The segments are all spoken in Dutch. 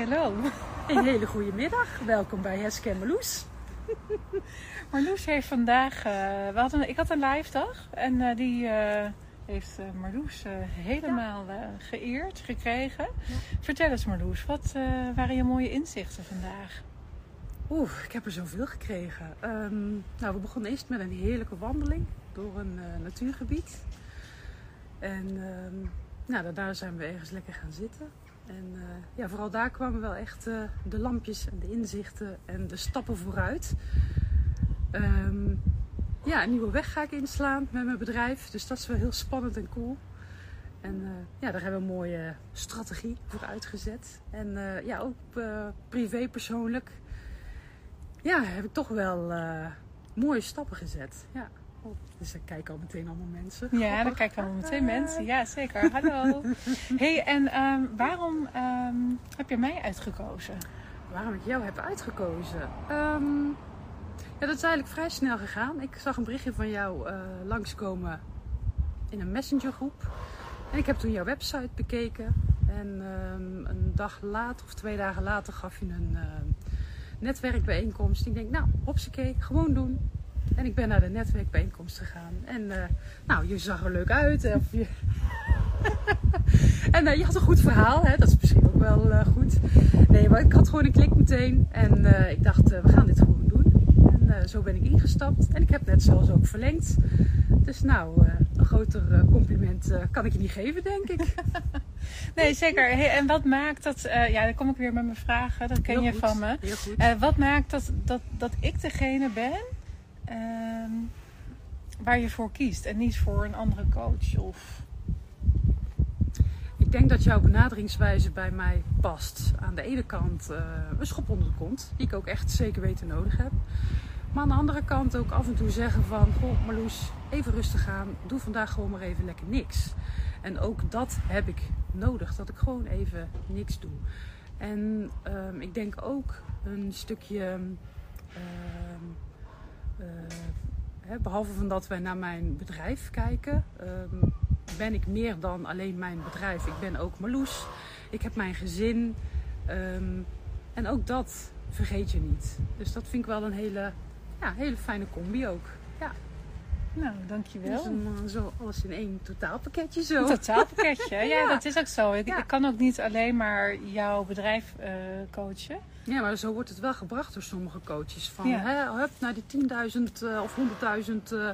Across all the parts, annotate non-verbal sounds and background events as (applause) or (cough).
hallo. Een hele goede middag. Welkom bij Heske en Marloes. (laughs) Marloes heeft vandaag... Uh, we hadden, ik had een live dag en uh, die uh, heeft Marloes helemaal geëerd, gekregen. Ja. Vertel eens Marloes, wat waren je mooie inzichten vandaag? Oeh, ik heb er zoveel gekregen. Um, nou, we begonnen eerst met een heerlijke wandeling door een natuurgebied. En um, nou, daarna zijn we ergens lekker gaan zitten. En uh, ja, vooral daar kwamen wel echt uh, de lampjes en de inzichten en de stappen vooruit. Um, ja, een nieuwe weg ga ik inslaan met mijn bedrijf. Dus dat is wel heel spannend en cool. En uh, ja, daar hebben we een mooie strategie voor uitgezet. En ja, ook privé persoonlijk. Ja, heb ik toch wel mooie stappen gezet. Ja. Dus er kijken al meteen allemaal mensen. Ja, dan kijken allemaal meteen mensen. Ja, zeker. Hallo. (laughs) hey, en um, waarom um, heb je mij uitgekozen? Waarom ik jou heb uitgekozen? Um, ja, dat is eigenlijk vrij snel gegaan. Ik zag een berichtje van jou uh, langskomen in een messengergroep. En ik heb toen jouw website bekeken. En een dag later of twee dagen later gaf je een uh, netwerkbijeenkomst. Ik denk, nou, hopsakee, gewoon doen. En ik ben naar de netwerkbijeenkomst gegaan. En uh, nou, je zag er leuk uit. Of je... (laughs) en uh, je had een goed verhaal. Hè? Dat is misschien ook wel uh, goed. Nee, maar ik had gewoon een klik meteen. En ik dacht, we gaan dit gewoon doen. En zo ben ik ingestapt. En ik heb net zelfs ook verlengd. Dus nou, een groter compliment kan ik je niet geven, denk ik. (laughs) nee, zeker. Hey, en wat maakt dat... ja, dan kom ik weer met mijn vragen. Dat ken Heel je goed. van me. Heel goed. wat maakt dat, dat, dat ik degene ben uh, waar je voor kiest en niet voor een andere coach? Of... Ik denk dat jouw benaderingswijze bij mij past. Aan de ene kant uh, een schop onder de kont, die ik ook echt zeker weten nodig heb. Maar aan de andere kant ook af en toe zeggen van... Goh Marloes, even rustig aan. Doe vandaag gewoon maar even lekker niks. En ook dat heb ik nodig. Dat ik gewoon even niks doe. En um, ik denk ook een stukje... Uh, hè, behalve van dat wij naar mijn bedrijf kijken, uh, ben ik meer dan alleen mijn bedrijf. Ik ben ook Marloes. Ik heb mijn gezin. Um, en ook dat vergeet je niet. Dus dat vind ik wel een hele, ja, hele fijne combi ook. Ja. Nou, dankjewel. Dus een, zo alles in één totaalpakketje zo. Een totaalpakketje, (laughs) ja, ja, dat is ook zo. Ik, ja. ik, kan ook niet alleen maar jouw bedrijf uh, coachen. Ja, maar zo wordt het wel gebracht door sommige coaches. Van, ja. hè, hup, naar die 10.000 uh, of 100.000 uh,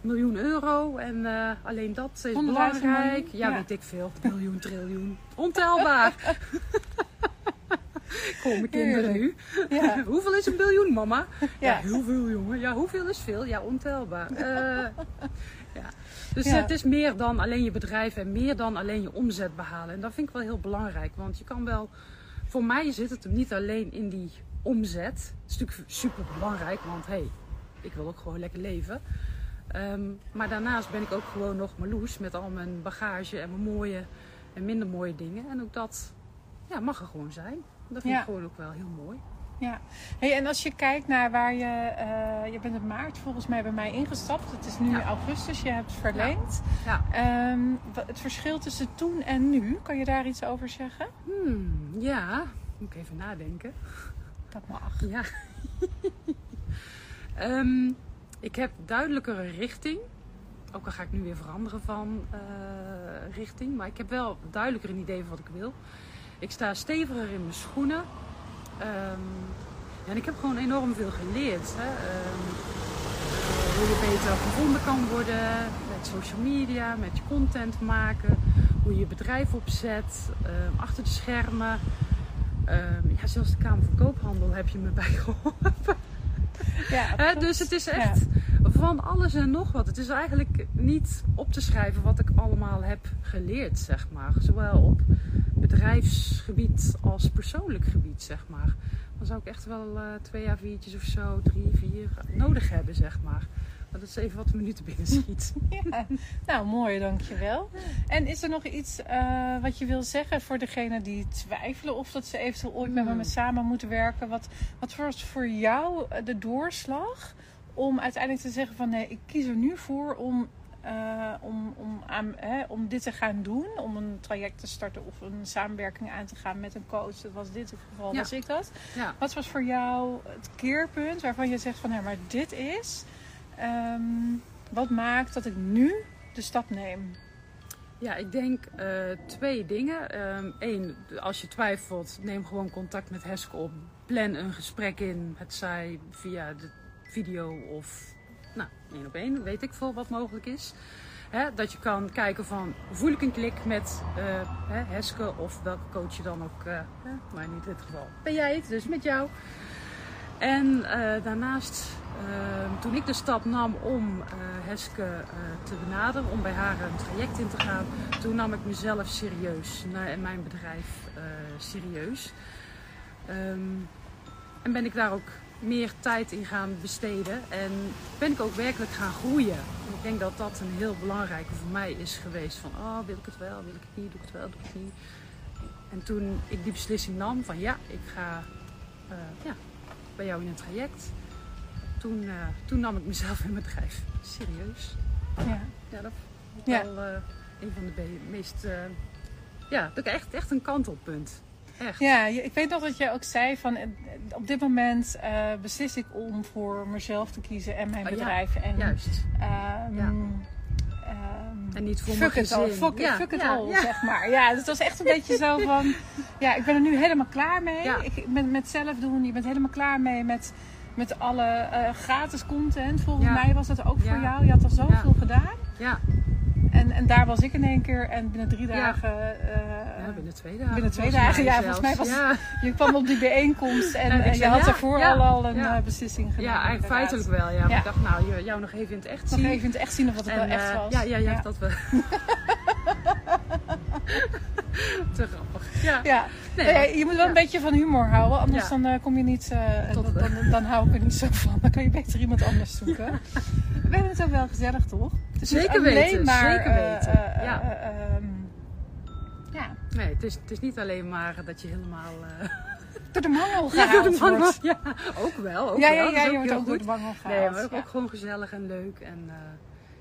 miljoen euro. En uh, alleen dat is belangrijk. Ja, ja, weet ik veel. Miljoen, triljoen. Ontelbaar. (laughs) (laughs) Kom, mijn kinderen nu. Ja. (laughs) hoeveel is een biljoen, mama? (laughs) Ja. ja. heel veel, jongen. Ja, hoeveel is veel? Ja, ontelbaar. ja. Dus het is meer dan alleen je bedrijf en meer dan alleen je omzet behalen. En dat vind ik wel heel belangrijk. Want je kan wel voor mij zit het hem niet alleen in die omzet. Dat is natuurlijk super belangrijk, want hé, hey, ik wil ook gewoon lekker leven. Um, maar daarnaast ben ik ook gewoon nog Marloes met al mijn bagage en mijn mooie en minder mooie dingen. En ook dat ja, mag er gewoon zijn. Dat vind ja. ik gewoon ook wel heel mooi. Ja, hey, en als je kijkt naar waar je, uh, je bent in maart volgens mij bij mij ingestapt. Het is nu ja. augustus, je hebt verlengd. Ja. ja. Um, het verschil tussen toen en nu, kan je daar iets over zeggen? Hmm, ja, moet ik even nadenken. Dat mag. Ja. um, (laughs) ik heb duidelijkere richting. Ook al ga ik nu weer veranderen van uh, richting. Maar ik heb wel duidelijker een idee van wat ik wil. Ik sta steviger in mijn schoenen. Um, en ik heb gewoon enorm veel geleerd. Hè? Um, uh, hoe je beter gevonden kan worden met social media, met je content maken, hoe je je bedrijf opzet, um, achter de schermen. ja, zelfs de Kamer van Koophandel heb je me (laughs) bij geholpen. Ja, He, dus het is echt ja. Van alles en nog wat. Het is eigenlijk niet op te schrijven wat ik allemaal heb geleerd, zeg maar. Zowel op bedrijfsgebied als persoonlijk gebied, zeg maar. Dan zou ik echt wel uh, twee jaar viertjes of zo, drie, vier nodig hebben, zeg maar. Maar dat is even wat minuten binnen schiet. (laughs) ja. Nou, mooi, dankjewel. En is er nog iets uh, wat je wil zeggen voor degenen die twijfelen of dat ze eventueel ooit met me samen moeten werken? Wat, wat was voor jou de doorslag om uiteindelijk te zeggen van nee, ik kies er nu voor om eh, om, om, aan, hè, om dit te gaan doen? Om een traject te starten of een samenwerking aan te gaan met een coach? Dat was dit het geval, Ja. was ik dat. Ja. Wat was voor jou het keerpunt waarvan je zegt van... hé, maar dit is... ehm, wat maakt dat ik nu de stap neem? Ja, ik denk eh, twee dingen. Eén, als je twijfelt, neem gewoon contact met Heske op. Plan een gesprek in, het zij via de video of nou, één op één, weet ik veel wat mogelijk is. Dat je kan kijken van, voel ik een klik met eh, Heske of welke coach je dan ook, eh, maar in dit geval ben jij het, dus met jou. En eh, daarnaast, eh, toen ik de stap nam om Heske te benaderen, om bij haar een traject in te gaan, toen nam ik mezelf serieus en mijn bedrijf serieus. Ehm, en ben ik daar ook meer tijd in gaan besteden en ben ik ook werkelijk gaan groeien. En ik denk dat dat een heel belangrijke voor mij is geweest. Van, oh, wil ik het wel, wil ik het niet, doe ik het wel, doe ik het niet. En toen ik die beslissing nam van, ja, ik ga eh, ja, bij jou in een traject. Toen, eh, toen nam ik mezelf in mijn bedrijf serieus. Ja. Ja, dat Ja. wel eh, een van de meest... ja, dat is echt, echt een kantelpunt. Echt. Ja, ik weet nog dat je ook zei van... eh, op dit moment eh, beslis ik om voor mezelf te kiezen en mijn Oh, ja. bedrijf. En, Juist. ehm, Ja. ehm, En niet voor fuck mijn it all, fuck, it- fuck it ja, all, ja. zeg maar. Ja, dus het was echt een beetje zo van... Ja, ik ben er nu helemaal klaar mee. Ik ben met zelf doen. Je bent helemaal klaar mee met, met alle eh, gratis content. Volgens mij was dat ook voor jou. Je had al zoveel gedaan. Ja, En, en daar was ik in één keer. En binnen drie dagen... eh, ja, binnen twee dagen. binnen twee dagen, ja, volgens mij was- Ja, Je kwam op die bijeenkomst en, (laughs) En ik en je zei, had daarvoor ja, al, al een eh, beslissing genomen. ja eigenlijk feitelijk wel. Ja. Maar ik dacht, nou, jou nog even in het echt Nog zien. even in het echt zien of wat het wel echt eh, was. Ja, ja, ja, dat wel. (laughs) Te grappig. Ja. Ja. Nee, je moet wel een beetje van humor houden, anders Ja. dan kom je niet. Tot- dan, dan, dan hou ik er niet zo van. Dan kan je beter iemand anders zoeken. (laughs) We hebben het ook wel gezellig, toch? Zeker alleen weten, maar, zeker eh, weten. eh, Ja. eh, ehm, ja, Nee, het is, het is niet alleen maar dat je helemaal... (laughs) door de mangel (laughs) ja, gehaald door de mangel- wordt. ja, ook wel. Ook Ja, ja, ja, ook je wordt ook door goed. de mangel gehaald. Nee, maar ook, ja. ook gewoon gezellig en leuk. En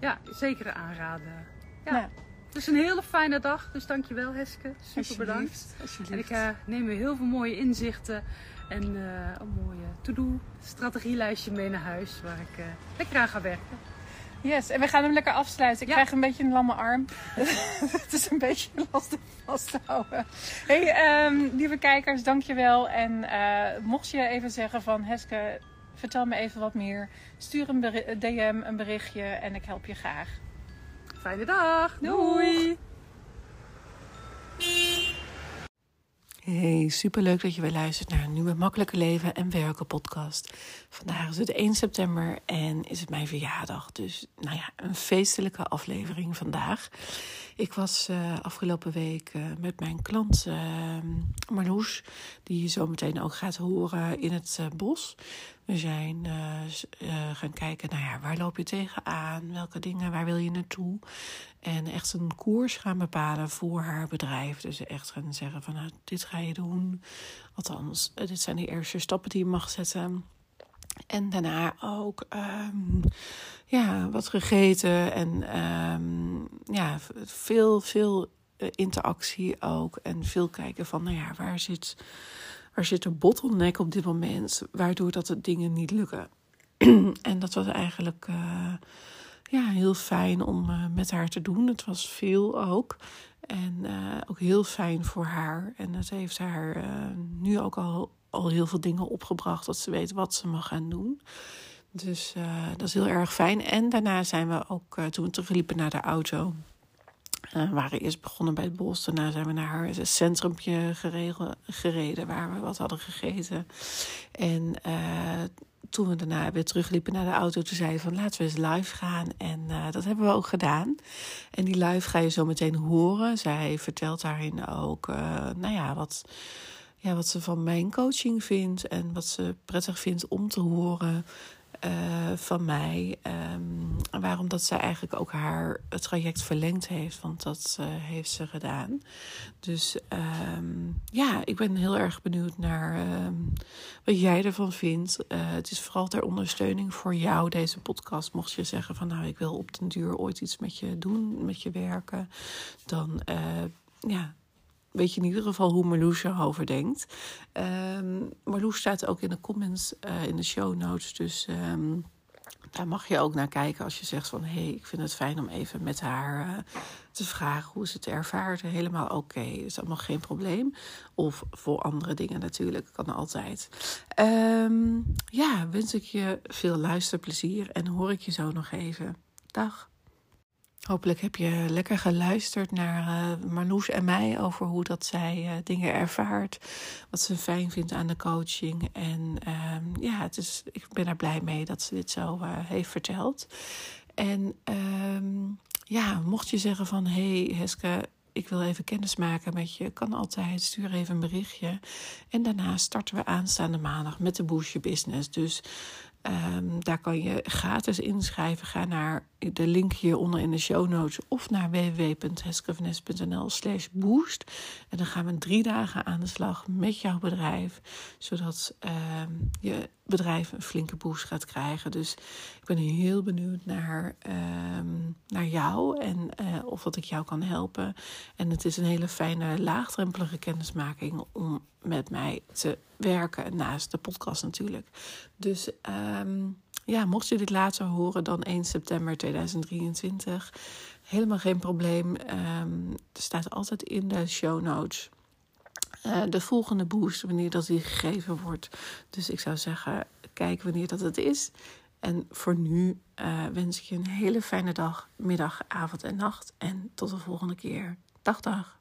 ja, zeker aanraden. Ja. Het is een hele fijne dag, dus dankjewel Heske. Super bedankt. alsjeblieft. En ik neem weer heel veel mooie inzichten en eh, een mooie to-do strategielijstje mee naar huis waar ik eh, lekker aan ga werken. Yes, en we gaan hem lekker afsluiten. Ik Ja. krijg een beetje een lamme arm. (laughs) Het is een beetje lastig vast te houden. Hey, ehm, lieve kijkers, dankjewel. En eh, mocht je even zeggen van Heske, vertel me even wat meer. Stuur een DM, een berichtje en ik help je graag. Fijne dag. Doei. Doei. Hey, superleuk dat je weer luistert naar een nieuwe Makkelijke Leven en Werken podcast. Vandaag is het 1 september en is het mijn verjaardag. Dus nou ja, een feestelijke aflevering vandaag. Ik was eh, afgelopen week eh, met mijn klant eh, Marloes, die je zo meteen ook gaat horen in het eh, bos. We zijn gaan kijken, nou ja, waar loop je tegenaan? Welke dingen, waar wil je naartoe? En echt een koers gaan bepalen voor haar bedrijf. Dus echt gaan zeggen van, nou, dit ga je doen. Althans, dit zijn de eerste stappen die je mag zetten. En daarna ook ehm, ja, wat gegeten en ehm, ja, veel, veel eh, interactie ook. En veel kijken van, nou ja, waar zit, waar zit de bottleneck op dit moment? Waardoor dat de dingen niet lukken. (clears throat) en dat was eigenlijk eh, ja, heel fijn om eh, met haar te doen. Het was veel ook. En ook heel fijn voor haar. En het heeft haar nu ook al, al heel veel dingen opgebracht. Dat ze weet wat ze mag gaan doen. Dus eh, dat is heel erg fijn. En daarna zijn we ook, eh, toen we terugliepen naar de auto. eh, we waren eerst begonnen bij het bos. Daarna zijn we naar haar centrumpje geregen, gereden. Waar we wat hadden gegeten. En toen we daarna weer terugliepen naar de auto, toen zei ze van laten we eens live gaan. En dat hebben we ook gedaan. En die live ga je zo meteen horen. Zij vertelt daarin ook, nou ja, wat, ja, wat ze van mijn coaching vindt en wat ze prettig vindt om te horen. van mij. Um, waarom dat zij eigenlijk ook haar traject verlengd heeft. Want dat heeft ze gedaan. Dus um, ja, ik ben heel erg benieuwd naar um, wat jij ervan vindt. het is vooral ter ondersteuning voor jou, deze podcast. Mocht je zeggen van nou, ik wil op den duur ooit iets met je doen, met je werken. Dan ja, weet je in ieder geval hoe Marloes erover denkt. Um, Marloes staat ook in de comments, uh, in de show notes. Dus um, daar mag je ook naar kijken als je zegt van... hé, hey, ik vind het fijn om even met haar uh, te vragen hoe ze het ervaart. Helemaal oké, okay. dat is allemaal geen probleem. Of voor andere dingen natuurlijk, kan altijd. Um, ja, wens ik je veel luisterplezier en hoor ik je zo nog even. Dag. Hopelijk heb je lekker geluisterd naar uh, en mij over hoe dat zij uh, dingen ervaart. Wat ze fijn vindt aan de coaching. En uh, ja, het is, ik ben er blij mee dat ze dit zo uh, heeft verteld. En ehm, ja, mocht je zeggen van hé hey, Heske, ik wil even kennis maken met je, kan altijd. Stuur even een berichtje. En daarna starten we aanstaande maandag met de Boost Business. Dus Um, daar kan je gratis inschrijven. Ga naar de link hieronder in de show notes of naar www.heskevenes.nl slash boost. En dan gaan we drie dagen aan de slag met jouw bedrijf. Zodat um, je bedrijf een flinke boost gaat krijgen. Dus ik ben heel benieuwd naar, um, naar jou en uh, of dat ik jou kan helpen. En het is een hele fijne, laagdrempelige kennismaking om met mij te werken. Naast de podcast natuurlijk. Dus um, ja, mocht je dit later horen dan 1 september 2023, helemaal geen probleem. Um, er staat altijd in de show notes. Uh, de volgende boost, wanneer dat die gegeven wordt. Dus ik zou zeggen, kijk wanneer dat het is. En voor nu uh, wens ik je een hele fijne dag, middag, avond en nacht. En tot de volgende keer. Dag, dag.